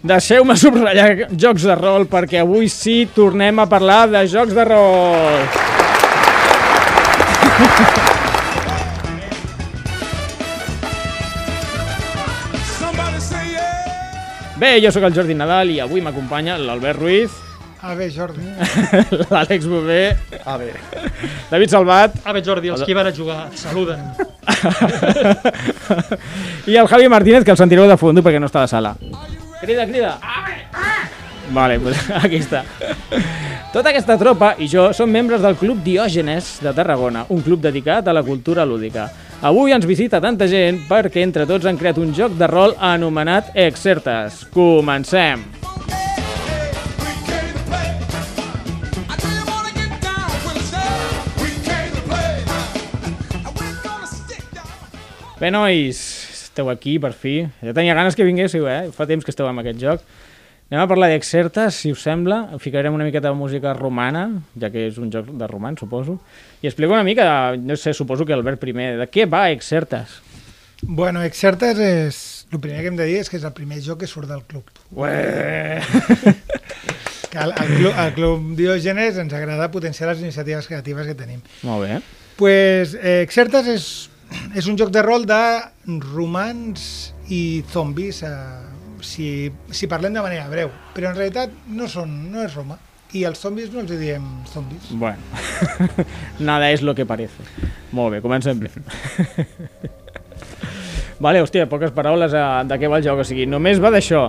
Deixeu-me subratllar jocs de rol perquè avui sí tornem a parlar de jocs de rol. Bé, jo sóc el Jordi Nadal i avui m'acompanya l'Albert Ruiz, A bé, Jordi. l'Àlex Bové, A ver. David Salvat A veure, Jordi, els que hi van a jugar, et saluden. i el Javi Martínez, que el sentireu de fondo perquè no està a la sala. Crida, crida. Vale, pues aquí està. Tota aquesta tropa i jo som membres del Club Diògenes de Tarragona, un club dedicat a la cultura lúdica. Avui ens visita tanta gent perquè entre tots han creat un joc de rol anomenat Excertes. Comencem! Bé, nois, esteu aquí per fi. Ja tenia ganes que vinguéssiu, eh? Fa temps que esteu amb aquest joc. Anem a parlar d'Excertes, si us sembla. Ficarem una miqueta de música romana, ja que és un joc de romans, suposo. I explico una mica, no sé, suposo que Albert primer, de què va Excertes? Bueno, Excertes és... El primer que hem de dir és que és el primer joc que surt del club. Ué! Que al, al, club, al club Diògenes ens agrada potenciar les iniciatives creatives que tenim. Molt bé. pues, eh, Excertes és, és un joc de rol de romans i zombis, eh, si, si parlem de manera breu. Però en realitat no, són, no és Roma. I els zombis no els diem zombis. Bueno, nada es lo que parece. Molt bé, comencem bé. vale, hòstia, poques paraules eh, de què va el joc, o sigui, només va d'això.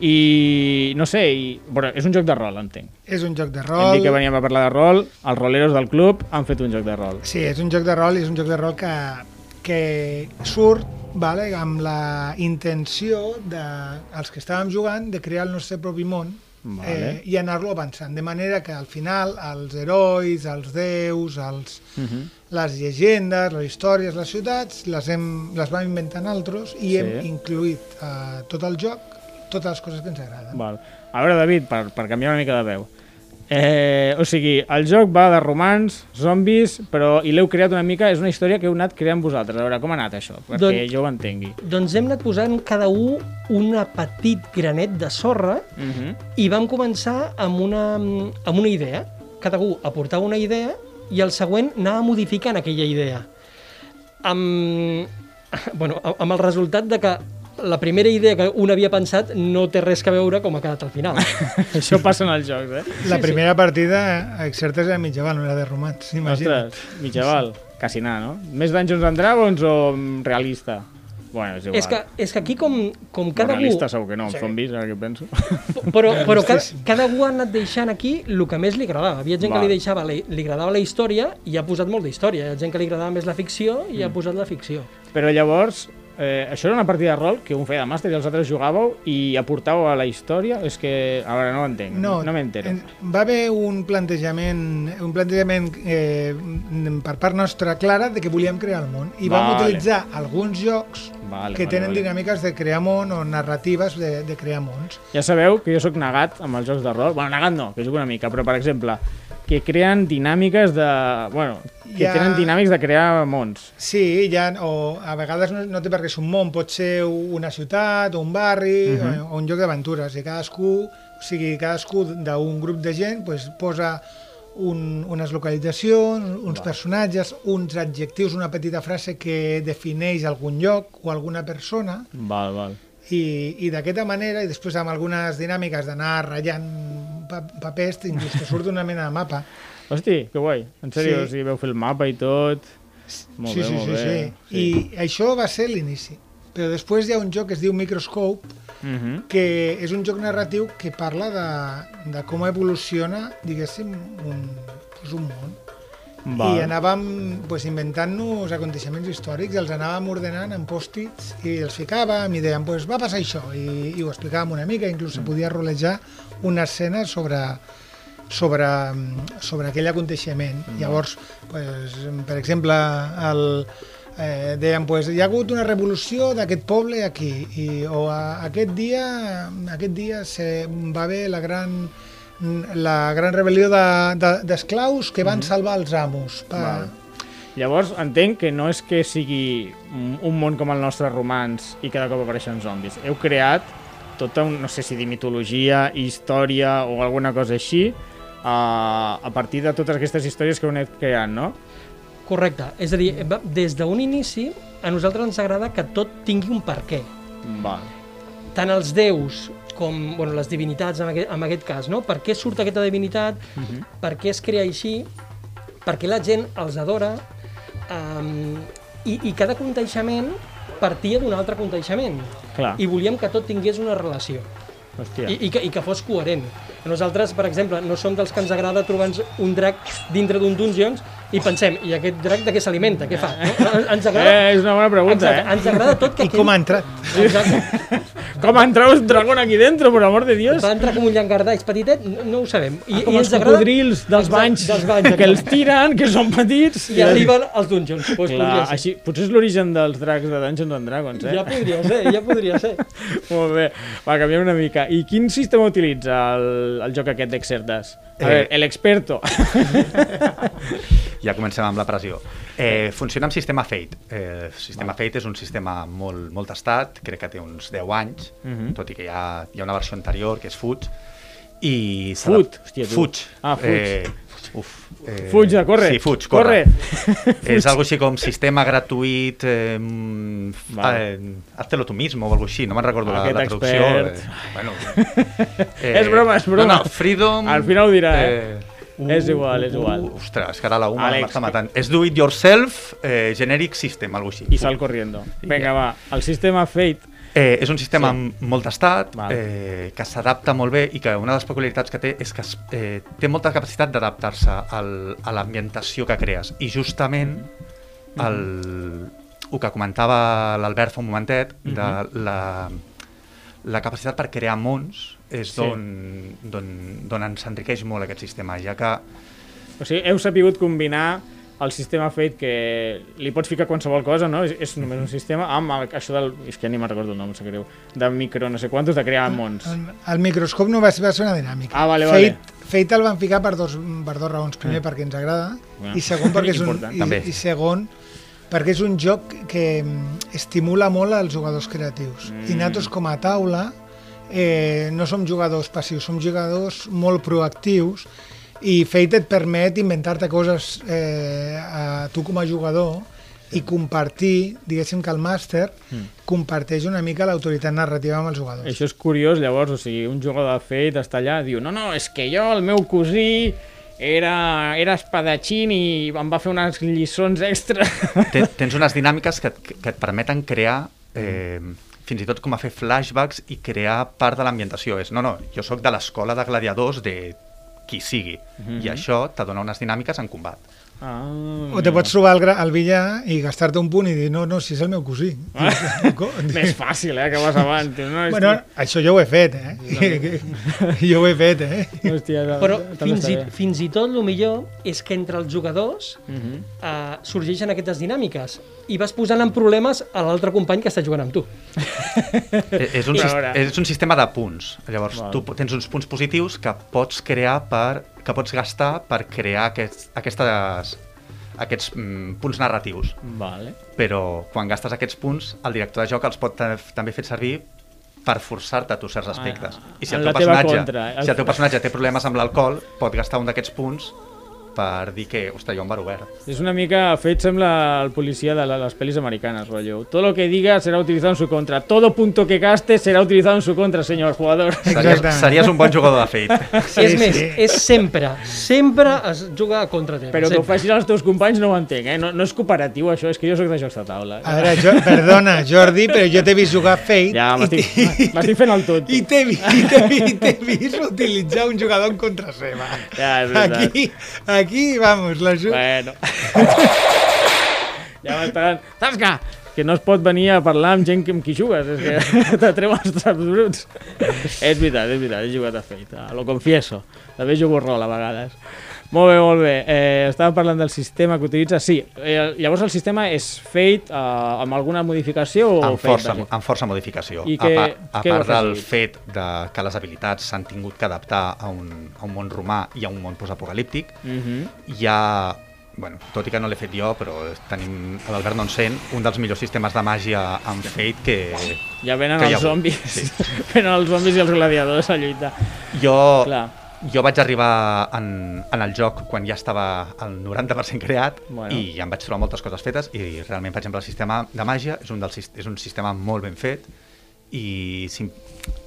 I no sé, i, bueno, és un joc de rol, entenc. És un joc de Hem rol... dit que veníem a parlar de rol, els roleros del club han fet un joc de rol. Sí, és un joc de rol i és un joc de rol que, que surt vale, amb la intenció de els que estàvem jugant de crear el nostre propi món Vale. eh, i anar-lo avançant, de manera que al final els herois, els déus, els, Uh -huh. les llegendes, les històries, les ciutats, les, hem, les vam inventar altres i Sí. hem incluït a tot el joc totes les coses que ens agraden. Val. A veure, David, per, per canviar una mica de veu. Eh, o sigui, el joc va de romans, zombis, però i l'heu creat una mica, és una història que heu anat creant vosaltres. A veure, com ha anat això? Perquè Doncs- jo ho entengui. doncs hem anat posant cada un una petit granet de sorra Uh -huh. i vam començar amb una, amb una idea. Cada un aportava una idea i el següent anava modificant aquella idea. Amb, bueno, amb el resultat de que la primera idea que un havia pensat no té res que veure com ha quedat al final. això passa en els jocs, eh? La primera partida a Excertes era mitjaval, no era de romans, imagina't. Ostres, mitjaval. Quasi nada, no? Més Dungeons and Dragons o mm, realista? Bueno, és igual. és, que, és que aquí com, com cada un... realista segur que no, amb zombis, ara que penso. Però, però cada, cada un ha anat deixant aquí el que més li agradava. Hi havia gent Val. que li, deixava, li, li agradava la història i ha posat molt d'història. Hi ha gent que li agradava més la ficció i Mm. ha posat la ficció. Però llavors, eh, això era una partida de rol que un feia de màster i els altres jugàveu i aportàveu a la història? És que, a veure, no ho entenc, no, no m'entero. en- Va haver un plantejament, un plantejament eh, per part nostra clara de que volíem crear el món i vam Vale. utilitzar alguns jocs Vale, que vale, tenen vale. dinàmiques de crear món o narratives de, de crear mons. Ja sabeu que jo sóc negat amb els jocs de rol. Bueno, negat no, que jugo una mica, però per exemple, que creen dinàmiques de... Bueno, que Ja- tenen dinàmics de crear mons. Sí, ja, o a vegades no, no té per què ser un món, pot ser una ciutat o un barri uh -huh. o, o un lloc d'aventures i cadascú, o sigui, cadascú d'un grup de gent pues, posa un, unes localitzacions, uns personatges, uns adjectius, una petita frase que defineix algun lloc o alguna persona Val, val. i, i d'aquesta manera, i després amb algunes dinàmiques d'anar ratllant papers, inclús que surt una mena de mapa. Hosti, que guai. En sèrio, Sí. o sigui, veu fer el mapa i tot. Molt sí, bé, sí, molt sí, bé. sí. I això va ser l'inici. Però després hi ha un joc que es diu Microscope, Uh -huh. que és un joc narratiu que parla de, de com evoluciona, diguéssim, un, doncs un món. Val. i anàvem pues, inventant-nos aconteixements històrics, els anàvem ordenant en pòstits i els ficàvem i dèiem, pues, va passar això, i, i ho explicàvem una mica, inclús se podia rolejar una escena sobre, sobre, sobre aquell aconteixement. Llavors, pues, per exemple, el, eh, dèiem, pues, hi ha hagut una revolució d'aquest poble aquí, i, o a, aquest dia, aquest dia se, va haver la gran la gran rebel·lió de- de- d'esclaus de, que van salvar els amos. Pa... Val. Llavors, entenc que no és que sigui un un món com el nostre romans i cada cop apareixen zombis. Heu creat tota, un, no sé si dir mitologia, història o alguna cosa així, a, a partir de totes aquestes històries que heu anat creant, no? Correcte. És a dir, des d'un inici, a nosaltres ens agrada que tot tingui un per què. Val. tant els déus com bueno, les divinitats en aquest, en aquest cas, no? Per què surt aquesta divinitat? Uh -huh. Per què es crea així? Per què la gent els adora? Um, i, I cada aconteixement partia d'un altre aconteixement. Clar. I volíem que tot tingués una relació. Hòstia. I, i, que, I que fos coherent. Nosaltres, per exemple, no som dels que ens agrada trobar-nos un drac dintre d'un dungeons i pensem, i aquest drac de què s'alimenta? Què fa? No? Ens agrada... Eh, és una bona pregunta, Exacte, eh? ens agrada tot que I com ha entrat? Exacte. Com ha entrat un dragón aquí dentro, per amor de Dios? Va entrar com un llangardaix petitet, no, no ho sabem. I, Ah, com i els ens agrada... cocodrils dels banys, dels banys, que els tiren, que són petits. I arriben als dungeons. Pues Clar, podria ser. així, potser és l'origen dels dracs de Dungeons and Dragons, eh? Ja podria ser, ja podria ser. Molt bé, va, canviem una mica. I quin sistema utilitza el, el joc aquest d'Exertas? A Eh. veure, el experto. Ja comencem amb la pressió. Eh, funciona amb sistema Fate. Eh, sistema Fate és un sistema molt, molt tastat, crec que té uns 10 anys, Mhm. tot i que hi ha, hi ha una versió anterior que és Fuig. I s'adap- Hòstia, tu. Fuig. Ah, Fuig. Eh, uf, eh, Fuig, corre. Sí, Fuig, corre. Corre. és algo així com sistema gratuït, eh, mm, Vale. eh, hazte-lo tu mismo o algo així, no me'n recordo la, Aquest la traducció. expert. Eh, bueno, És broma, és broma. No, no, Freedom... Al final ho dirà, eh? És igual, és igual. Uh, ostres, que ara la UMA m'està matant. És do it yourself, eh, generic system, algo així. I sal corriendo. Vinga, va, el sistema Fate. Eh, és un sistema Sí. sí. molt Val. eh, que s'adapta molt bé i que una de les peculiaritats que té és que eh, té molta capacitat d'adaptar-se al- a l'ambientació que crees. I justament el, el que comentava l'Albert fa un momentet, de la, la capacitat per crear mons és Sí. d'on d'on d'on ens enriqueix molt aquest sistema, ja que O sigui, heu sapigut combinar el sistema Fate que li pots ficar qualsevol cosa, no? És, és només un sistema amb el, això del... És que ja ni me'n recordo el nom, em sap greu. De micro, no sé quantos, de crear mons. El, el microscop no va ser, va ser una dinàmica. Ah, vale, Fate, vale. Fate el van ficar per dos, per dos raons. Primer, perquè ens agrada, Ah. i segon, perquè és un, i, també. i segon, perquè és un joc que mm, estimula molt els jugadors creatius. Mm. I nosaltres, com a taula, eh, no som jugadors passius, som jugadors molt proactius i Fate et permet inventar-te coses eh, a tu com a jugador i compartir, diguéssim que el màster comparteix una mica l'autoritat narrativa amb els jugadors. Això és curiós, llavors, o sigui, un jugador de Fate està allà, diu, no, no, és que jo, el meu cosí, era, era espadatxín i em va fer unes lliçons extra. te, tens unes dinàmiques que, et- que et permeten crear eh, fins i tot com a fer flashbacks i crear part de l'ambientació. És, no, no, jo sóc de l'escola de gladiadors de qui sigui. I això te dona unes dinàmiques en combat. Ah, O te pots trobar al, al billar i gastar-te un punt i dir, no, no, si és el meu cosí. Co- Més fàcil, eh, que vas avant. No? bueno, això jo ho he fet, eh? jo ho he fet, eh? Hòstia, Però també fins i, fins i tot el millor és que entre els jugadors Mhm. eh, sorgeixen aquestes dinàmiques i vas posant en problemes a l'altre company que està jugant amb tu. Eh, és, un, I és un sistema de punts. Llavors, Val. tu tens uns punts positius que pots crear per que pots gastar per crear aquests, aquestes, aquests mm, punts narratius. Vale. Però quan gastes aquests punts, el director de joc els pot ta- també fer servir per forçar-te a tu certs aspectes. Ah, I si el, teu personatge, contra. El- si el teu personatge té problemes amb l'alcohol, pot gastar un d'aquests punts per dir que, ostres, jo em bar obert. És una mica fet, sembla, el policia de les pel·lis americanes, rotllo. Todo lo que diga será utilizado en su contra. Todo punto que gaste será utilizado en su contra, señor jugador. Series, series un bon jugador de Fate. Sí, és més, és sempre, sempre es juga a contra teva. Però que ho sempre. facis als teus companys no ho entenc, eh? No, no és cooperatiu, això, és que jo sóc de jocs de taula. A veure, jo, perdona, Jordi, però jo t'he vist jugar a Fate Ja, i m'estic fent el tot. i t'he vi- i t'he vi- i t'he vist utilitzar un jugador en contra seva. Ja, és veritat. aquí, aquí, vamos, la ju... Bueno. ja m'estaran... Tasca! Que no es pot venir a parlar amb gent amb qui jugues, és que te treu els traps bruts. és veritat, és veritat, he jugat a ah, lo confieso. També jugo rol a vegades. Molt bé, molt bé. Eh, estàvem parlant del sistema que utilitza. Sí, eh, llavors el sistema és Fate eh, amb alguna modificació o amb força, bàsic? amb força modificació. I a, què- pa- a part del fet de que les habilitats s'han tingut que adaptar a un, a un món romà i a un món postapocalíptic, Mhm. hi ha, bueno, tot i que no l'he fet jo, però tenim a l'Albert Nonsent, un dels millors sistemes de màgia amb Fate que Ja venen que els zombis. Sí. venen els zombis i els gladiadors a lluitar. jo, Clar. Jo vaig arribar en, en el joc quan ja estava al 90% creat Bueno. i ja em vaig trobar moltes coses fetes i realment, per exemple, el sistema de màgia és un, dels, sis- és un sistema molt ben fet i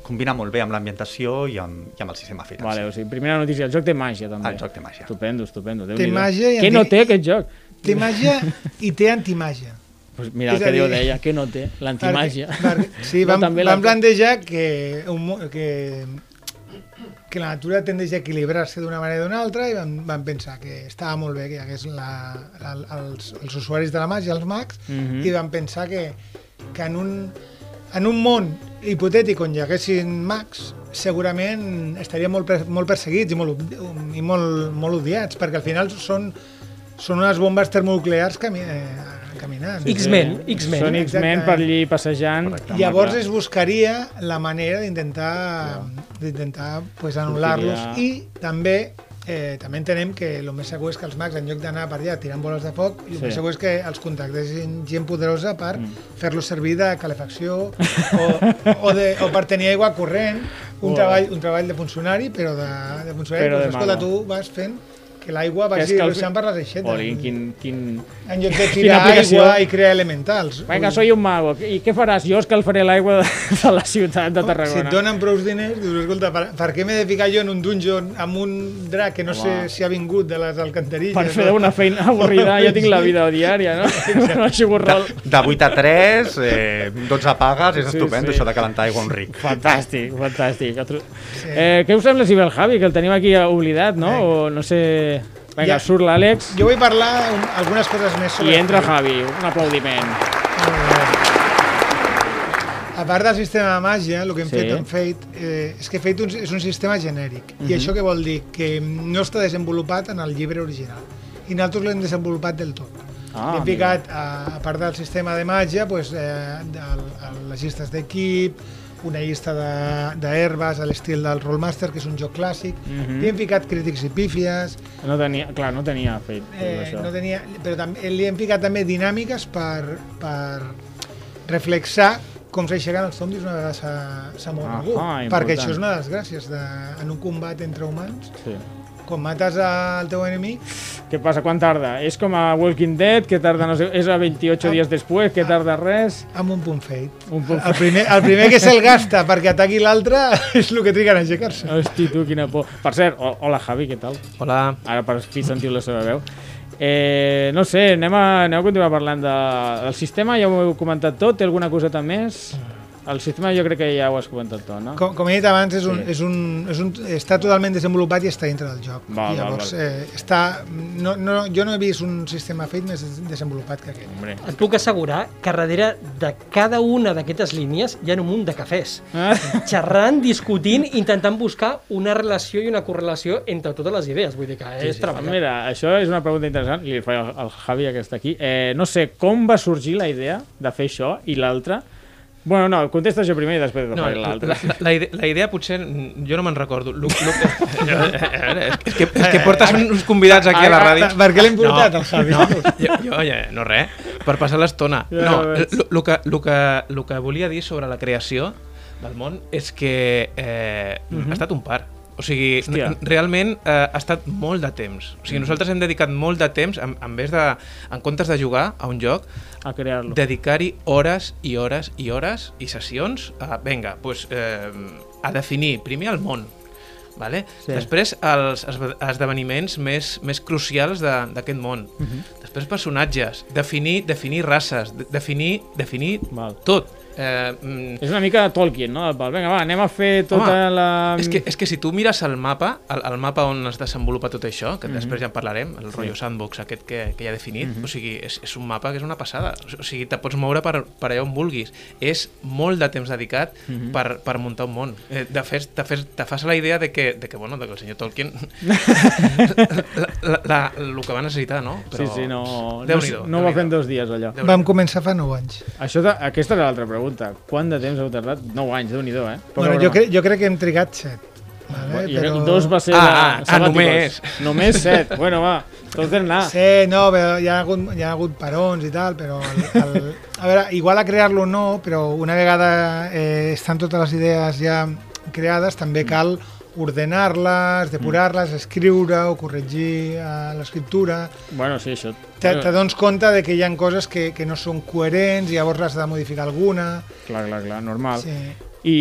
combina molt bé amb l'ambientació i, amb, i amb el sistema fet. Vale, o sigui, primera notícia, el joc té màgia també. El joc té màgia. Estupendo, estupendo. Té màgia i Què anti- no té aquest joc? Té màgia i té antimàgia. Pues mira el que dir- deia, què no té? L'antimàgia. Sí, No, vam, la vam plantejar que, un, que, que la natura tendeix a equilibrar-se d'una manera o d'una altra i vam, vam pensar que estava molt bé que hi hagués la, la, els, els usuaris de la màgia, els mags, Mhm. i vam pensar que, que en, un, en un món hipotètic on hi haguessin mags segurament estarien molt, molt perseguits i, molt, i molt, molt odiats perquè al final són, són unes bombes termonuclears cami eh, caminant. X-Men, X-Men. Són X-Men per allí passejant. Correcte. Llavors es buscaria la manera d'intentar d'intentar pues, anul·lar-los i també eh, també entenem que el més segur és que els mags en lloc d'anar per allà tirant boles de foc el Sí. més segur és que els contactessin gent poderosa per Mm. fer-los servir de calefacció o, o, de, o per tenir aigua corrent un, Uau. treball, un treball de funcionari però de, de funcionari Però pues, de escolta, tu vas fent que l'aigua vagi que el- per les aixetes Olin, quin, quin... en lloc de tirar aplicació. aigua i crear elementals Vinga, soy un mago. I què faràs? Jo escalfaré l'aigua de, de la ciutat de Si Tarragona. et donen prou diners, dius, escolta, per, per què m'he de ficar jo en un dungeon amb un drac que no Home. sé si ha vingut de les alcantarilles? Per fer una feina avorrida, ja tinc la vida diària, no? no jugo rol. De 8 a 3, eh, 12 pagues, és Sí, estupendo sí. això de calentar aigua un ric. Fantàstic, fantàstic. Otro- Eh, què us sembla si ve el Javi, que el tenim aquí oblidat, no? O no sé... Vinga, Ja. surt l'Àlex Jo vull parlar un, algunes coses més sobre... i entra Javi. Un aplaudiment. A part del sistema de màgia, el que hem Sí. fet amb Fate eh, és que Fate un- és un sistema genèric. Mhm. I això què vol dir? Que no està desenvolupat en el llibre original. I nosaltres l'hem desenvolupat del tot. Ah, hem ficat, a, a part del sistema de màgia, pues, eh, el, el, les llistes d'equip, una llista de- d'herbes a l'estil del Rollmaster, que és un joc clàssic. Mhm. Li hem ficat crítics i pífies, No tenia, clar, no tenia fet tot eh, això. no tenia, però també, li hem ficat també dinàmiques per, per reflexar com s'aixequen els zombis una vegada s'ha- mort algú. important. Perquè això és una de les gràcies de, en un combat entre humans. Sí. Quan mates el teu enemic, Què passa? Quan tarda? És com a Walking Dead, que tarda, no sé, és a 28 Ah. dies després, que tarda res. amb un punt fate. Un punt El primer, el primer que se'l gasta perquè ataqui l'altre és el que triguen a aixecar-se. Hosti, tu, quina por. Per cert, ho- hola Javi, què tal? Hola. Ara per fi sentiu la seva veu. Eh, no sé, anem a, anem a continuar parlant de, del sistema, ja ho heu comentat tot, té alguna coseta més? El sistema jo crec que ja ho has comentat tot, no? Com, com he dit abans, és un, Sí. és un, és un, està totalment desenvolupat i està dintre del joc. Val, I val, llavors, val. Eh, està, no, no, jo no he vist un sistema fet més desenvolupat que aquest. Hombre. Et puc assegurar que darrere de cada una d'aquestes línies hi ha un munt de cafès. Ah, Xerrant, discutint, intentant buscar una relació i una correlació entre totes les idees. Vull dir que és treballar. Mira, això és una pregunta interessant, li faig al, al Javi que està aquí. Eh, no sé, com va sorgir la idea de fer això i l'altra? Bueno, no, contesta jo primer i després No, faré la, l'altra. la, la, idea, la idea potser, mm, jo no me'n recordo. Lu, lu, és, que, és que portes uns convidats aquí a la ràdio. Per què l'hem portat, el Javi? No, jo, jo ja, no res, per passar l'estona. Ja No, el que, lo que, lo que volia dir sobre la creació del món és que eh, ha estat un par. O sigui, Hòstia. realment eh, ha estat molt de temps. O sigui, nosaltres hem dedicat molt de temps, en, en vez de, en comptes de jugar a un joc, A crear-lo. dedicar-hi hores i hores i hores i sessions a, vinga, pues, eh, a definir primer el món, vale? Sí. després els esdeveniments més, més crucials de- d'aquest món, Mhm. després personatges, definir, definir races, de, definir, definir Val. tot. Eh, mm, És una mica Tolkien, no? Vinga, va, anem a fer tota Home, la... És que, és que si tu mires el mapa, el, el mapa on es desenvolupa tot això, que després ja en parlarem, el rotllo sandbox aquest que, que ja he definit, o sigui, és, és un mapa que és una passada. O sigui, te pots moure per, per allà on vulguis. És molt de temps dedicat per, per muntar un món. Eh, de fet, te, fes, te fas la idea de que, de que, bueno, de que el senyor Tolkien la, la, la, el que va necessitar, no? Sí, sí, no, no, no ho va fer en dos dies, allò. Vam començar fa 9 anys. Això de, aquesta era l'altra pregunta. Quant de temps heu tardat? 9 anys, déu nhi eh? Poca Bueno, jo, cre jo crec que hem trigat 7. Vale? I dos va ser Ah, ah, ah, sabàticos. Només set. Bueno, va, tots tenen anar. Sí, no, però hi ha hagut, hi ha hagut parons i tal, però... El, el, a veure, igual a crear-lo no, però una vegada eh, estan totes les idees ja creades, també cal ordenar-les, depurar-les, escriure o corregir eh, l'escriptura. Bueno, sí, això. Te, te dones compte de que hi ha coses que, que no són coherents i llavors has de modificar alguna. Clar, clar, clar, normal. Sí. I,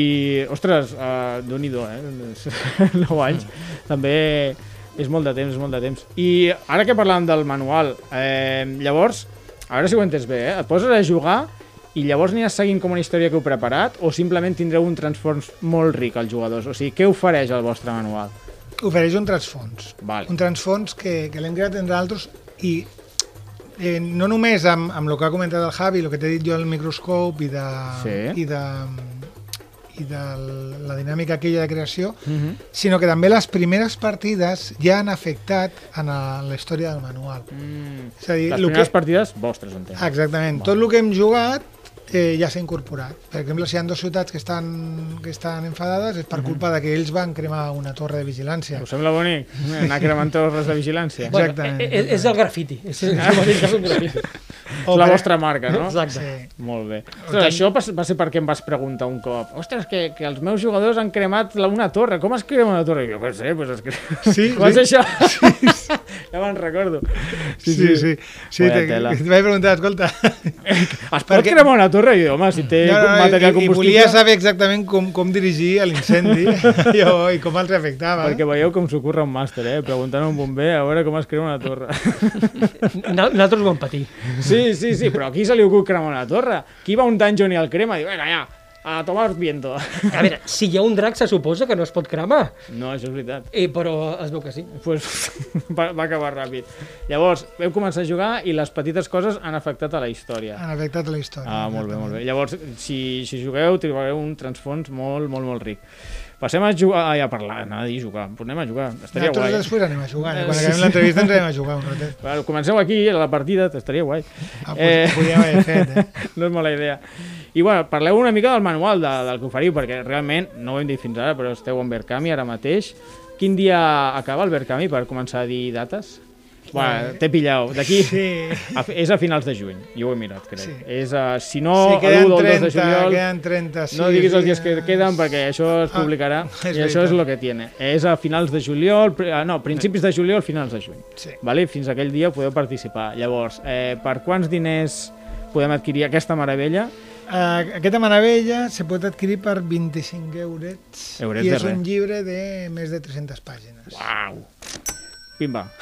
ostres, uh, déu nhi eh? 9 anys. També és molt de temps, és molt de temps. I ara que parlàvem del manual, eh, llavors, a veure si ho entens bé, eh? et poses a jugar i llavors aniràs seguint com una història que heu preparat o simplement tindreu un transfons molt ric als jugadors? O sigui, què ofereix el vostre manual? Ofereix un transfons. Vale. Un transfons que, que l'hem creat entre altres i eh, no només amb, amb el que ha comentat el Javi, el que t'he dit jo al microscope i de, Sí. i de, i de la dinàmica aquella de creació, Mhm. sinó que també les primeres partides ja han afectat en a la història del manual. Mm. És a dir, Les primeres que, partides, vostres, entenc. exactament, tot el que hem jugat eh, ja s'ha incorporat. Per exemple, si hi ha dues ciutats que estan, que estan enfadades és per culpa de que ells van cremar una torre de vigilància. Us sembla bonic? Anar cremant torres de vigilància? Bueno, Exactament. eh, eh, és el grafiti. És, és el és un grafiti. És la vostra marca, no? Exacte. Sí. Molt bé. Ostres, això va ser- perquè em vas preguntar un cop. Ostres, que, que els meus jugadors han cremat la, una torre. Com es crema una torre? I jo què sé, pues es crema. Sí, Com és sí. això? ja me'n recordo. Sí, sí, sí. sí Vaya te, te vaig preguntar, escolta... Es pot cremar una torre? I home, si té material i, i combustible... volia saber exactament com, com dirigir l'incendi jo, i com els afectava. Perquè veieu com s'ocorre un màster, eh? Preguntant a un bomber a veure com es crema una torre. Nosaltres ho vam patir. Sí, sí, sí, però a qui se li ocupa cremar una torre? Qui va un dungeon i el crema i diu, vinga, ja, a tomar viento. A veure, si hi ha un drac se suposa que no es pot cremar, No, això és veritat. eh, però es veu que sí. pues, va, va acabar ràpid. Llavors, veu començar a jugar i les petites coses han afectat a la història. Han afectat la història. Ah, molt bé, molt bé. Llavors, si, si jugueu, trobareu un transfons molt, molt, molt ric. Passem a jugar... Ai, a parlar, anava a dir jugar. Pues anem a jugar, estaria Nosaltres guai. després anem a jugar. Eh, Quan sí, acabem l'entrevista ens anem a jugar un ratet. Bueno, comenceu aquí, a la partida, estaria guai. Ah, pues, eh... Podríem haver fet, eh? no és mala idea. I bueno, parleu una mica del manual de, del que oferiu, perquè realment, no ho hem dit fins ara, però esteu en Verkami ara mateix. Quin dia acaba el Verkami per començar a dir dates? Bueno, t'he pillau. D'aquí Sí. a, és a finals de juny, jo ho he mirat, crec. Sí. És a, si no, sí, l'1 queden o el 2 de 30, juliol, queden 36 no diguis els dies que queden perquè això es Ah, publicarà és i això és el que tiene. És a finals de juliol, ah, no, principis de juliol, finals de juny. Sí. Vale? Fins aquell dia podeu participar. Llavors, eh, per quants diners podem adquirir aquesta meravella? Uh, aquesta meravella se pot adquirir per 25 eurets, Eurets i és un llibre de més de 300 pàgines. Uau! Pimba.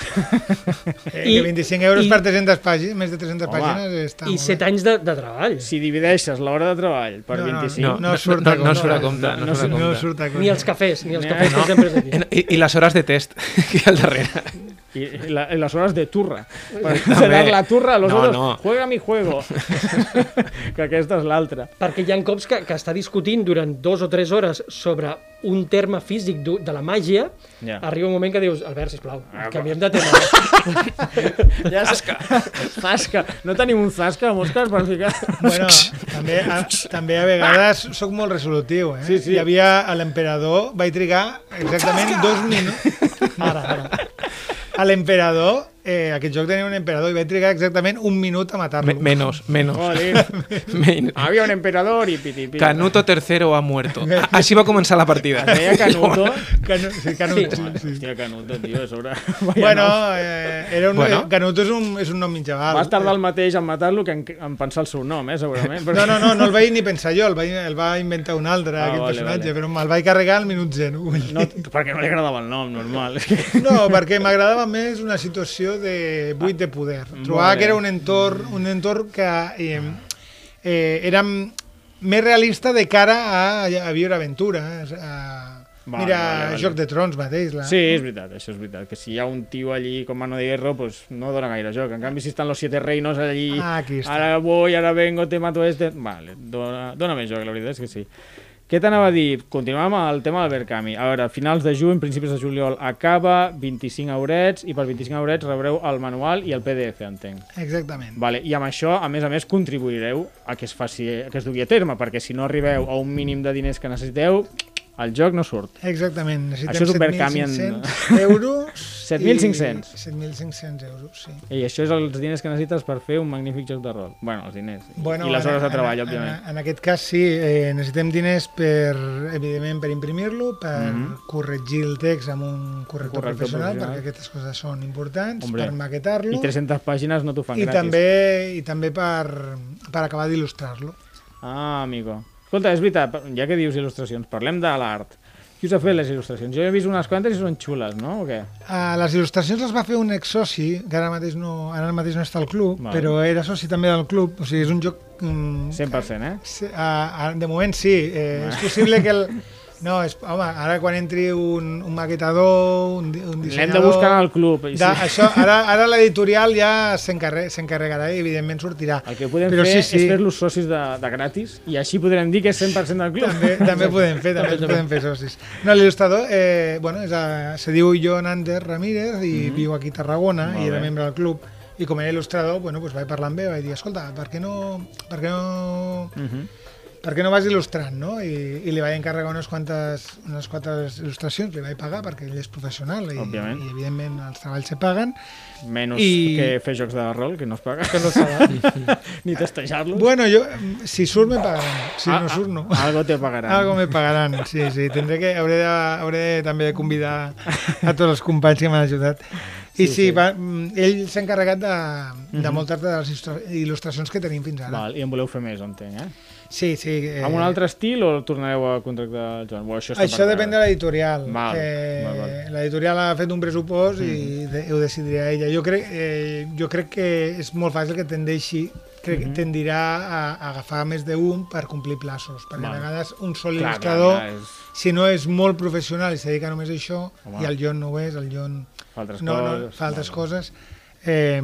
Eh, I- que 25 euros i- per 300 pàgines, més de 300 Home, pàgines està I molt set bé. anys de, de treball. Si divideixes l'hora de treball per No, no, 25... no, no surt a no, no compte. surt a compte. No, No, no surt a No compte. surt a compte. Ni els cafès, ni els No. cafès que sempre és aquí. I, I les hores de test que hi ha al darrere. I, i, la, i les hores de turra. Per dar la turra a los No, otros, no. juega mi juego. que aquesta és l'altra. Perquè hi ha cops que, que està discutint durant dos o tres hores sobre un terme físic de la màgia, Ja. arriba un moment que dius, Albert, sisplau, Ah, canviem de tema. Ja Zasca. Zasca. No tenim un zasca, Òscar, per ficar... Bueno, també, a, també a vegades sóc molt resolutiu, eh? Sí, sí. Hi havia l'emperador, vaig trigar exactament dos minuts. Ara, ara. A l'emperador, eh, aquest joc tenia un emperador i vaig trigar exactament un minut a matar-lo. Me, menos, menos. Men- Había un emperador y piti, piti. Canuto III ha muerto. Així va començar la partida. Deia Canuto. Canu sí, Canut, sí. Sí. Hòstia, Canuto, tio, a sobre... Vaya Bueno, eh, era un, Bueno. bueno. Canut és un, és un nom mitjaval. Vas tardar el mateix en matar-lo que en, en pensar el seu nom, eh, segurament. No, no, no, no el vaig ni pensar jo, el, vaig, el va inventar un altre, Ah, aquest vale, personatge, vale. però me'l vaig carregar al minut zero. no perquè no li agradava el nom, normal. No, perquè m'agradava més una situació de buit de poder. Molt Trobava que era un entorn, un entorn que eh, eh, érem més realista de cara a, a viure aventures. A, Vale, mira, vale, vale. Joc de Trons mateix. La... Sí, és veritat, això és veritat. Que si hi ha un tio allí com Mano de Hierro, pues no dona gaire joc. En canvi, si estan los siete reinos allí, Ah, ara voy, ara vengo, te mato este... Vale, dona, dona més joc, la veritat és que sí. Què t'anava a dir? Continuem amb el tema del Verkami. A veure, a finals de juny, principis de juliol, acaba, 25 eurets, i per 25 eurets rebreu el manual i el PDF, entenc. Exactament. Vale, I amb això, a més a més, contribuireu a que es, faci, a que es dugui a terme, perquè si no arribeu a un mínim de diners que necessiteu, el joc no surt. Exactament. Necessitem és un Verkami en- 7.500 euros. 7.500. i 7.500 euros, sí. I això és els diners que necessites per fer un magnífic joc de rol. Bueno, els diners. Bueno, I les en- hores de treball, en, òbviament. En, en aquest cas sí, eh, necessitem diners per, evidentment, per imprimir-lo, per Mhm. corregir el text amb un corrector, Corrector professional, professional. perquè aquestes coses són importants, Hombre. per maquetar-lo I 300 pàgines no t'ho fan i gratis. també, i també per, per acabar d'il·lustrar-lo. Ah, amigo. Escolta, és veritat, ja que dius il·lustracions, parlem de l'art. Qui us ha fet les il·lustracions? Jo he vist unes quantes i són xules, no? O què? Uh, les il·lustracions les va fer un ex-soci, que ara mateix no, ara mateix no està al club, Val. però era soci també del club, o sigui, és un joc... Um, 100%, eh? Sí, uh, de moment sí, eh, és possible que el... No, és, home, ara quan entri un, un maquetador, un, un L'hem dissenyador... de buscar al club. I De, sí. això, ara, ara l'editorial ja s'encarre- s'encarregarà i evidentment sortirà. El que podem Però fer sí, sí. és fer-los socis de, de gratis i així podrem dir que és 100% del club. També, també podem fer, també podem fer socis. No, l'il·lustrador, eh, bueno, és a, se diu John Ander Ramírez i viu aquí a Tarragona. Molt i era bé. membre del club. I com era il·lustrador, bueno, pues vaig parlar amb ell, vaig dir, escolta, per què no, per què no, Mhm. per què no vas il·lustrant, no? I, i li vaig encarregar unes quantes, unes quantes il·lustracions, li vaig pagar perquè ell és professional i, Òbviament. i evidentment els treballs se paguen. Menys I- que fer jocs de rol, que no es paga. Que no es Ni testejar-los. Bueno, jo, si surt me pagaran, si Ah, no surt no. ah, Algo te pagaran. Algo me pagaran, sí, sí. Tindré que, hauré, de, hauré també de convidar a tots els companys que m'han ajudat. I sí, sí, sí. Va, mm, ell s'ha encarregat de, de moltes de les il·lustra- il·lustracions que tenim fins ara. Val, I en voleu fer més, entenc, eh? Sí, sí. Eh, Amb un altre estil o tornareu a contractar el Joan? Bueno, això Això depèn de l'editorial. Eh. L'editorial ha fet un pressupost i de, ho decidirà ella. Jo crec, eh, jo crec que és molt fàcil que tendeixi crec que tendirà a, a agafar més d'un per complir plaços, perquè Val. a vegades un sol Clar, il·lustrador, clar, clar, és... si no és molt professional i se dedica només a això, Home. i el John no ho és, el John Fa altres no, no, coses. fa altres Vale. coses, eh,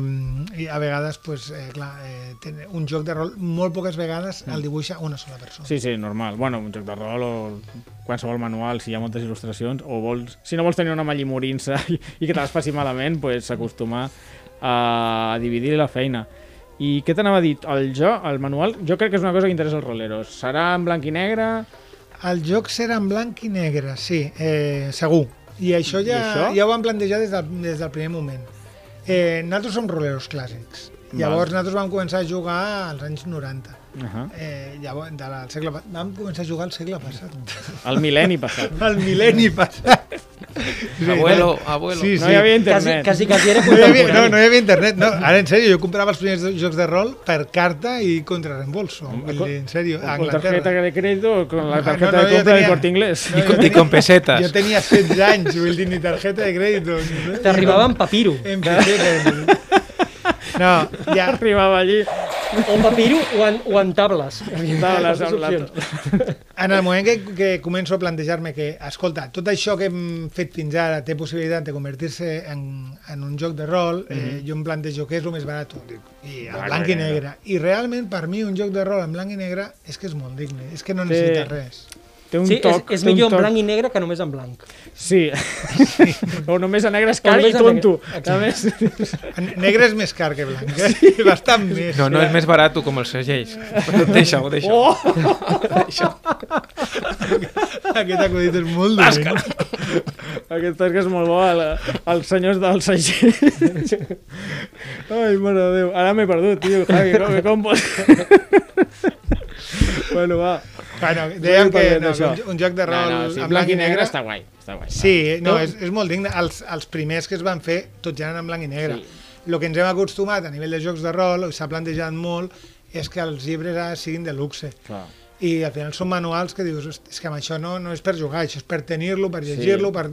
i a vegades, pues, eh, clar, eh, ten- un joc de rol, molt poques vegades el dibuixa una sola persona. Mm. Sí, sí, normal. Bueno, un joc de rol o qualsevol manual, si hi ha moltes il·lustracions, o vols, si no vols tenir una malla morint-se i, i que te les faci malament, pues, s'acostuma a dividir la feina. I què t'anava a dir? El jo, el manual, jo crec que és una cosa que interessa als roleros. Serà en blanc i negre? El joc serà en blanc i negre, sí, eh, segur. I això I ja, això? ja ho vam plantejar des del, des del primer moment. Eh, nosaltres som roleros clàssics. Llavors nosaltres vam començar a jugar als anys 90. Uh -huh. Eh, llavors, de la, segle, vam començar a jugar al segle passat. El mil·lenni passat. Al mil·lenni passat. Sí, Abuelo, abuelo. Sí, No hi havia Quasi, internet. quasi, quasi era No hi, havia, no, no hi havia internet. No, ara, en sèrio, jo comprava els primers jocs de rol per carta i contra reembolso. Vull dir, en sèrio, a Con tarjeta Anglaterra. de crédito o con la Ah, tarjeta no, no, de compra tenia- Corte Inglés. No, jo I con pesetes. Jo tenia 16 anys, vull dir, ni tarjeta de crèdit. ni- T'arribava en papiro. En pessetes. No, ja, Arribava allí, O en papiro o en, o en tables. estava les, Les amb la... en el moment que, que començo a plantejar-me que, escolta, tot això que hem fet fins ara té possibilitat de convertir-se en, en un joc de rol, eh, jo em plantejo què és el més barat, Dic, i el Blanc blanc i negre. I realment, per mi, un joc de rol en blanc i negre és que és molt digne, és que no necessita res. Té un Sí, és, toc, és té un millor en toc- blanc i negre que només en blanc. Sí. o només a negre és car i tonto. negre. A més, Negre és més car que blanc, eh? bastant més. No, no és més barat com els segells. Deixa-ho, deixa-ho. Oh! Aquest acudit és molt dolent. Aquest tasca és molt bo, el, els senyors del segell. Ai, mare de Déu. Ara m'he perdut, tio. Javi, com, com pots... bueno, va. Bueno, dèiem que no, un, un joc de rol no, no, sí, en blanc i negre... està guai. Està guai. Sí, no, és, és molt digne. Els, els primers que es van fer, tots ja eren en blanc i negre. Sí. El que ens hem acostumat a nivell de jocs de rol, s'ha plantejat molt, és que els llibres ara siguin de luxe. Clar. I al final són manuals que dius, "Hosti, és que amb això no, no és per jugar, això és per tenir-lo, per llegir-lo, per...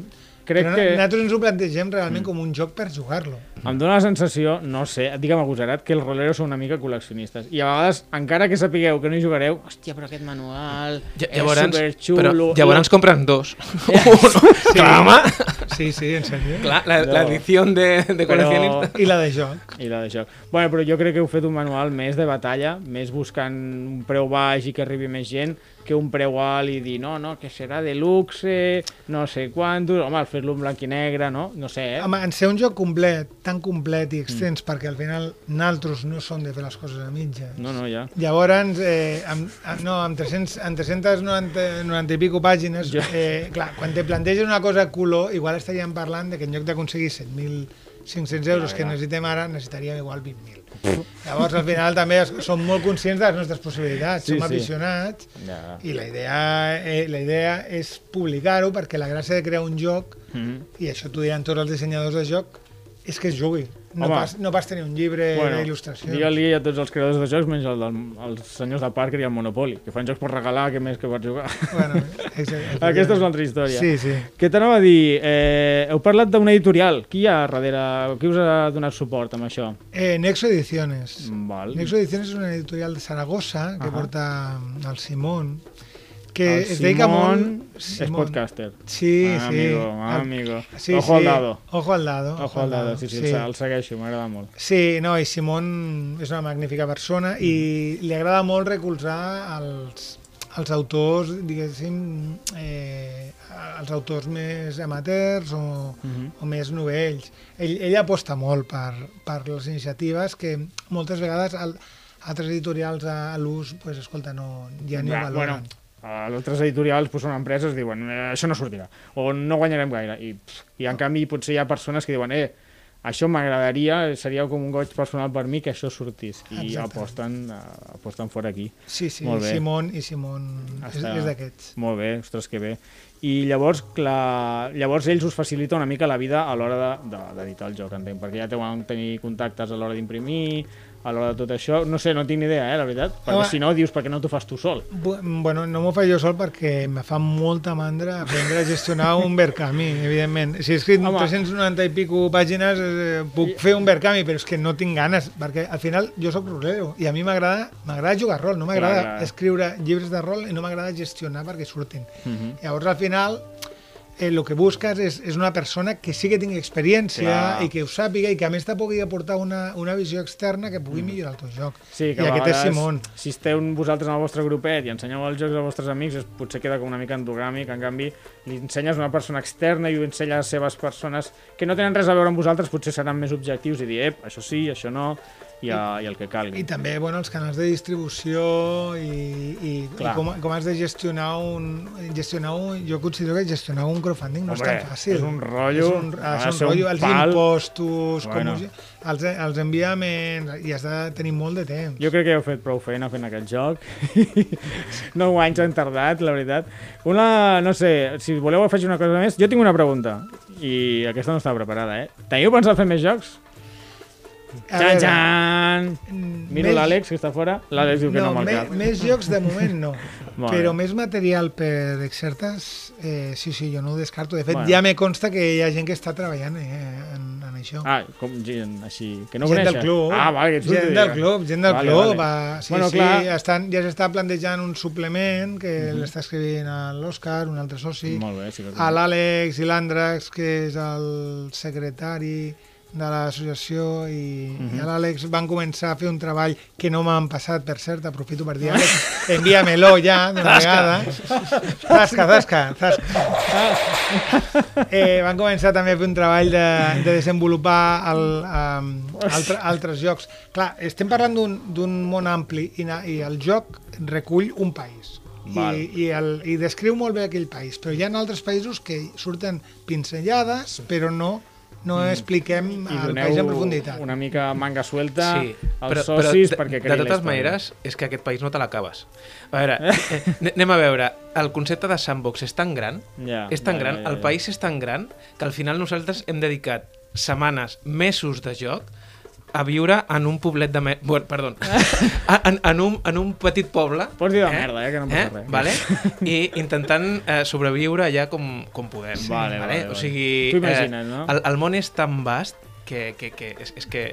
crec Però que nosaltres ens ho plantegem realment com un joc per jugar-lo. em dóna la sensació, no sé, et dic amb agosarat, que els roleros són una mica col·leccionistes. I a vegades, encara que sapigueu que no hi jugareu, hòstia, però aquest manual Ja, és llavors, superxulo... però llavors compren dos. Uno. Clar, home. Sí, sí, en sèrio. Clar, la, No. de, de Però- coleccionista. I la de joc. I la de joc. Bueno, però jo crec que heu fet un manual més de batalla, més buscant un preu baix i que arribi més gent, que un preu alt i dir, no, no, que serà de luxe, no sé quantos... Home, al fer-lo en blanc i negre, no? No sé, eh? Home, en ser un joc complet, tan complet i Mm. extens, perquè al final naltros no som de fer les coses a mitges. No, no, ja. Llavors, eh, amb, amb- no, amb, 300, amb 390 90 i pico pàgines, Jo- eh, clar, quan te planteges una cosa color, igual estaríem parlant de que en lloc d'aconseguir 7.500 euros que necessitem ara, necessitaríem igual 20.000. Llavors, al final, també som molt conscients de les nostres possibilitats, Sí, som sí. aficionats, ja. i la idea, eh, la idea és publicar-ho, perquè la gràcia de crear un joc, Mm -hmm. i això t'ho diran tots els dissenyadors de joc, és que es jugui. No, Home. pas, no pas tenir un llibre bueno, d'il·lustracions. digue-li a tots els creadors de jocs, menys el del, els senyors de Parker i el Monopoly, que fan jocs per regalar, que més que per jugar. Bueno, exacte, Aquesta és una altra història. Sí, sí. Què t'anava a dir? Eh, heu parlat d'una editorial. Qui hi ha darrere? Qui us ha donat suport amb això? Eh, Nexo Ediciones. Val. Nexo Ediciones és una editorial de Saragossa que Ahà. porta el Simón, que el es dedica Simón molt... és podcaster. Sí, ah, sí. Amigo, ah, El- amigo. Sí, Ojo sí. al dado. Ojo al dado. Ojo al dado, sí, sí, sí. El, el segueixo, m'agrada molt. Sí, no, i Simón és una magnífica persona i li agrada molt recolzar els, els autors, diguéssim, eh, els autors més amateurs o, Mhm. o més novells. Ell, ell aposta molt per, per les iniciatives que moltes vegades al, altres editorials a, a l'ús, pues, escolta, no, ja ni Ja, valoren. bueno, a altres editorials pues, són empreses diuen eh, això no sortirà, o no guanyarem gaire i, pff, i en canvi potser hi ha persones que diuen eh, això m'agradaria, seria com un goig personal per mi que això sortís i Exacte. aposten, eh, aposten fora aquí Sí, sí, Molt bé. Simón i Simón és, Està- és d'aquests. Molt bé, ostres, que bé. I llavors, clar, llavors ells us facilita una mica la vida a l'hora de- de- d'editar el joc, entenc, perquè ja deuen tenir contactes a l'hora d'imprimir, a l'hora de tot això. No sé, no tinc ni idea, eh, la veritat, perquè Home. si no, dius, per què no t'ho fas tu sol? Bu- Bueno, no m'ho faig jo sol perquè me fa molta mandra aprendre a gestionar un Verkami, evidentment. Si he escrit Home. 390 i pico pàgines, eh, puc fer un Verkami, però és que no tinc ganes, perquè al final jo sóc rolero i a mi m'agrada m'agrada jugar rol, no m'agrada escriure llibres de rol i no m'agrada gestionar perquè surtin. Mhm. Llavors, al final, eh, el que busques és, és una persona que sí que tingui experiència Clar. i que ho sàpiga i que a més te pugui aportar una, una visió externa que pugui millorar el teu joc. Mm. Sí, que I aquest és Simón. si esteu vosaltres en el vostre grupet i ensenyeu els jocs als vostres amics, es, potser queda com una mica endogàmic, en canvi, li ensenyes una persona externa i ho ensenya a les seves persones que no tenen res a veure amb vosaltres, potser seran més objectius i dir, ep, això sí, això no, i, a, i el que calgui. I també bueno, els canals de distribució i, i, i com, com has de gestionar un, gestionar un... Jo considero que gestionar un crowdfunding no Hombre, és tan fàcil. és un rotllo, És un, ha ser un un rotllo, els pal. impostos, Bueno. com, els, els enviaments, i has de tenir molt de temps. Jo crec que heu fet prou feina fent aquest joc. 9 anys han tardat, la veritat. Una, no sé, si voleu afegir una cosa més, jo tinc una pregunta, i aquesta no estava preparada, eh? Teniu pensat fer més jocs? Txan, txan! mm, Miro més- l'Àlex, que està fora. L'Àlex diu que no, no, amb el me, cap. més jocs de moment no. Però més material per exertes, eh, sí, sí, jo no ho descarto. De fet, Bueno. ja me consta que hi ha gent que està treballant eh, en, en això. Ah, com gent així, que no gent coneixes? del club, Ah, vale, gent del club, gent del Vale, club. vale. Va, sí, Bueno, sí, clar. estan, ja s'està plantejant un suplement que l'està escrivint a l'Òscar, un altre soci, Molt bé, sí a l'Àlex i l'Àndrax, que és el secretari de l'associació i, Mhm. i a l'Àlex van començar a fer un treball que no m'han passat, per cert, aprofito per dir, Àlex, envia-me-lo ja d'una vegada. Zasca, zasca, zasca. Eh, van començar també a fer un treball de, de desenvolupar el, um, altre, altres jocs. Clar, estem parlant d'un d'un món ampli i, na- i el joc recull un país. Val. I, i, el, i descriu molt bé aquell país, però hi ha altres països que surten pinzellades, però no, no expliquem Mm. I el país en profunditat. una mica manga suelta Sí, als però, socis però perquè de, creïn de totes maneres, és que aquest país no te l'acabes. A veure, eh, anem a veure, el concepte de sandbox és tan gran, Ja, és tan ja, gran, ja, ja, el país és tan gran, que al final nosaltres hem dedicat setmanes, mesos de joc, a viure en un poblet de... Me... Bueno, perdó. en, en, un, en un petit poble. Pots dir de merda, eh, que no passa res. Vale? I intentant eh, sobreviure allà com, com podem. Vale, vale, O vale. sigui... T'ho imagines, no? El, el món és tan vast que, que, que és, és que...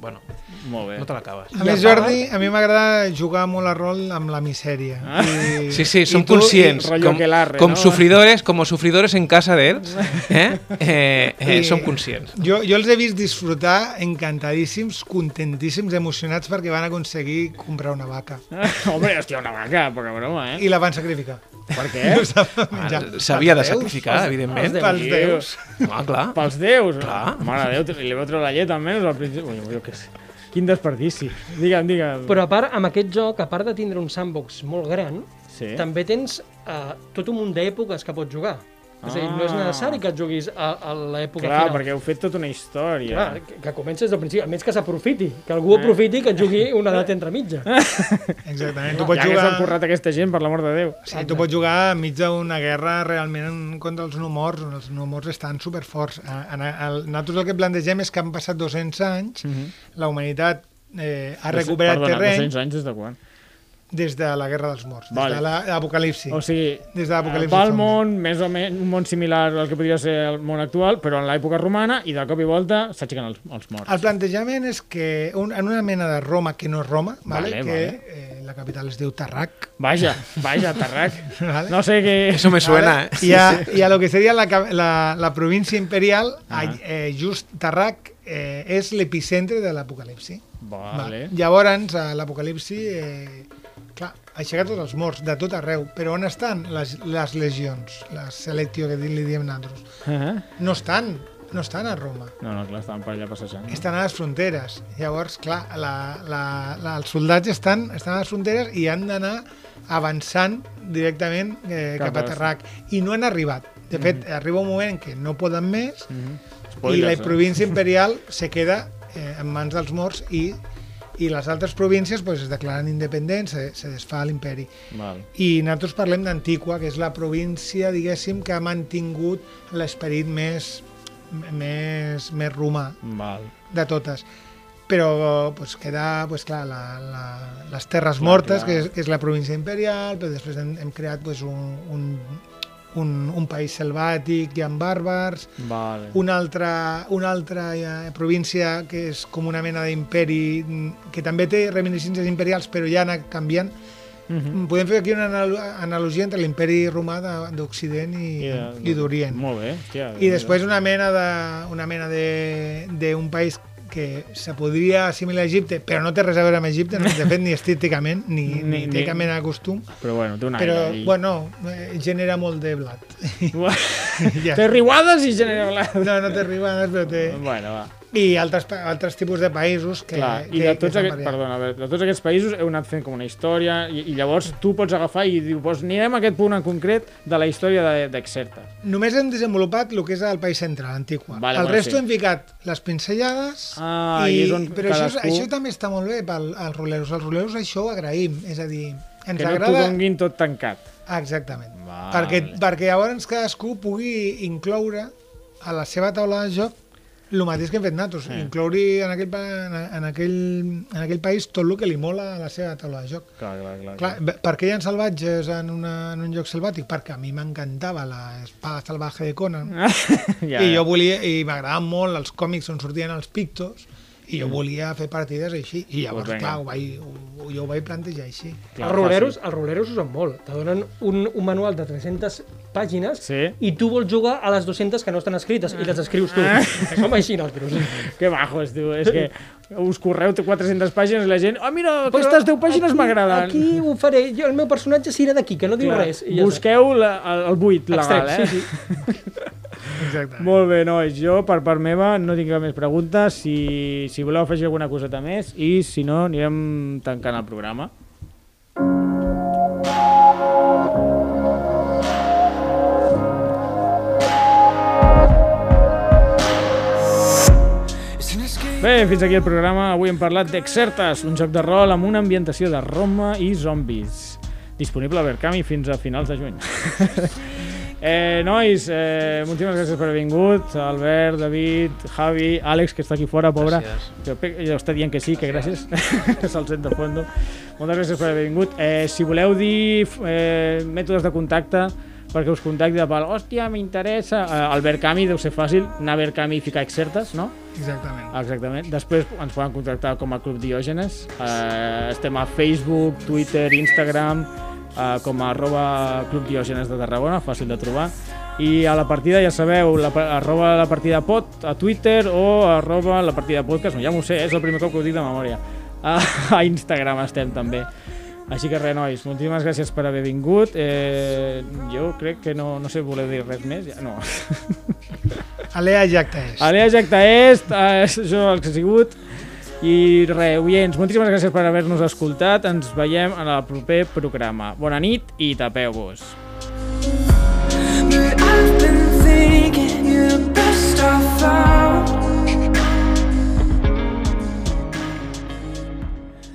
Bueno, Molt bé. no te l'acabes. A més, Jordi, a mi m'agrada jugar molt a rol amb la misèria. Ah. I, Sí, sí, som i tu- conscients. i rotllo Com, com no? sufridores, como sufridores en casa d'ells, eh? Eh, eh, I- som conscients. Jo, jo els he vist disfrutar encantadíssims, contentíssims, emocionats perquè van aconseguir comprar una vaca. Hombre, hòstia, una vaca, poca broma, eh? I la van sacrificar. Per què? No. Ah, S'havia de Pels déus, sacrificar, evidentment. Pels déus. Ah, clar. Pels déus? Clar. Mare de Déu, li vau treure la llet almenys al principi. Ui, jo què sé. Quin desperdici. Digue'm, digue'm. Però a part, amb aquest joc, a part de tindre un sandbox molt gran, Sí. també tens uh, tot un munt d'èpoques que pots jugar. És a dir, no és Ah. necessari que et juguis a, a l'època Clar, final. perquè heu fet tota una història. Clar, que, que comences del principi, almenys que s'aprofiti, que algú aprofiti que et jugui una edat entre mitja. Exactament. Tu pots ja que s'han jugar... currat aquesta gent, per l'amor de Déu. Sí, tu pots jugar enmig d'una guerra realment contra els numors, on els numors estan superforts. A- Nosaltres el que plantegem és que han passat 200 anys, la humanitat eh, ha recuperat Perdona, terreny 200 anys des de quan? Des de la Guerra dels Morts, des Vale. de la- l'Apocalipsi. O sigui, Des de l'apocalipsi va al món, més o menys, un món similar al que podria ser el món actual, però en l'època romana, i de cop i volta s'aixequen els, els morts. El plantejament és que un, en una mena de Roma que no és Roma, vale, Vale, que vale. Eh, la capital es diu Tarrac, Vaja, vaja, Tarrac. vale? No sé què... Eso me suena, Vale? eh? I, a, I a lo que seria la, la, la província imperial, Ah. eh, just Tarrac eh, és l'epicentre de l'apocalipsi. Vale. Llavors, a l'apocalipsi, eh, clar, aixecar tots els morts, de tot arreu. Però on estan les, les legions, les selectio que li diem nosaltres? Uh No estan, no estan a Roma. No, no, clar, estaven per allà passejant. Estan a les fronteres. Llavors, clar, la, la, la, els soldats estan, estan a les fronteres i han d'anar avançant directament eh, Cap cap a Tarrac. I no han arribat. De fet, arriba un moment en què no poden més i la eh? província imperial se queda eh, en mans dels morts i, i les altres províncies pues, es declaren independents, se, se desfà l'imperi. I nosaltres parlem d'Antíqua, que és la província, diguéssim, que ha mantingut l'esperit més, més, més romà Val. de totes però pues, queda pues, clar, la, la, les Terres Clar, Mortes, clar. Que, és, que és la província imperial, però després hem, hem creat pues, un, un, un, un país selvàtic i amb bàrbars, Vale. una altra, una altra eh, província que és com una mena d'imperi mm, que també té reminiscències imperials però ja ha anat canviant. Mhm. Podem fer aquí una analo- analogia entre l'imperi romà de- d'Occident i, I, i, de- d'Orient. Molt bé, hòstia. I després una mena de una mena de d'un país que se podria assimilar a Egipte, però no té res a veure amb Egipte, no, de fet ni estéticament ni, ni, Ni- ni té cap mena de costum, Però bueno, té un però aire. i- bueno, eh, genera molt de blat. ja. Té riuades i genera blat. No, no té ribades, però té... Bueno, va. I altres, altres tipus de països que, Clar, que, i de que tots, variat. perdona, veure, de tots aquests països heu anat fent com una història i, i llavors tu pots agafar i dir, doncs anirem a aquest punt en concret de la història de- d'Exerta. Només hem desenvolupat el que és el país central, Antigua. Vale, el bueno, resto sí. hem ficat les pincellades Ah, i és on però això, cadascú- això també està molt bé pel, als roleros. Els roleros això ho agraïm, és a dir, ens Que no t'ho agrada... donguin tot tancat. Ah, Exactament. Vale. Perquè, perquè llavors cadascú pugui incloure a la seva taula de joc el mateix que hem fet nosaltres, Eh. incloure en aquell, en, en, aquell, en aquell país tot el que li mola a la seva taula de joc. Clar, clar, clar. Clar, be- per què hi ha salvatges en, una, en un joc selvàtic? Perquè a mi m'encantava la espada salvaje de Conan, ja, i jo volia, i m'agradaven molt els còmics on sortien els pictos, i jo volia fer partides així, i llavors, Pues clar, ho vaig, ho, jo ho vaig plantejar així. Clar, els roleros, els roleros usen molt. Te donen un, un manual de 300 pàgines Sí. i tu vols jugar a les 200 que no estan escrites i les escrius tu. Som així nosaltres. Que bajos, tu. És que us correu 400 pàgines i la gent... Ah, mira, Però aquestes 10 pàgines m'agraden. Aquí ho faré. Jo, el meu personatge serà d'aquí, que no diu Clar, res. I ja. Busqueu la, el, el buit legal, Extrem, eh? sí, sí. Exacte. Molt bé, nois. Jo, per part meva, no tinc cap més preguntes. Si, si voleu afegir alguna coseta més i, si no, anirem tancant el programa. Bé, fins aquí el programa. Avui hem parlat d'Exertes, un joc de rol amb una ambientació de Roma i zombis. Disponible a Verkami fins a finals de juny. Eh, nois, eh, moltíssimes gràcies per haver vingut. Albert, David, Javi, Àlex, que està aquí fora, pobre. Gràcies. Jo, jo està dient que sí, que gràcies. Se'l sent de fondo. Moltes gràcies per haver vingut. Eh, si voleu dir eh, mètodes de contacte perquè us contacti de pal, hòstia, m'interessa. Eh, el Verkami deu ser fàcil, anar a Verkami i ficar excertes, no? Exactament. Exactament. Després ens poden contactar com a Club Diògenes. Eh, estem a Facebook, Twitter, Instagram, eh, com a arroba Club Diògenes de Tarragona, fàcil de trobar. I a la partida, ja sabeu, la, arroba la partida pot a Twitter o arroba la partida podcast, no, ja m'ho sé, és el primer cop que ho dic de memòria. A, a Instagram estem també. Així que res, nois, moltíssimes gràcies per haver vingut. Eh, jo crec que no, no sé, voleu dir res més? Ja, no. Alea Jacta és. Alea Jacta Est, eh, això el que ha sigut. I res, oients, moltíssimes gràcies per haver-nos escoltat. Ens veiem en el proper programa. Bona nit i tapeu-vos. But I've been thinking you're the best I found.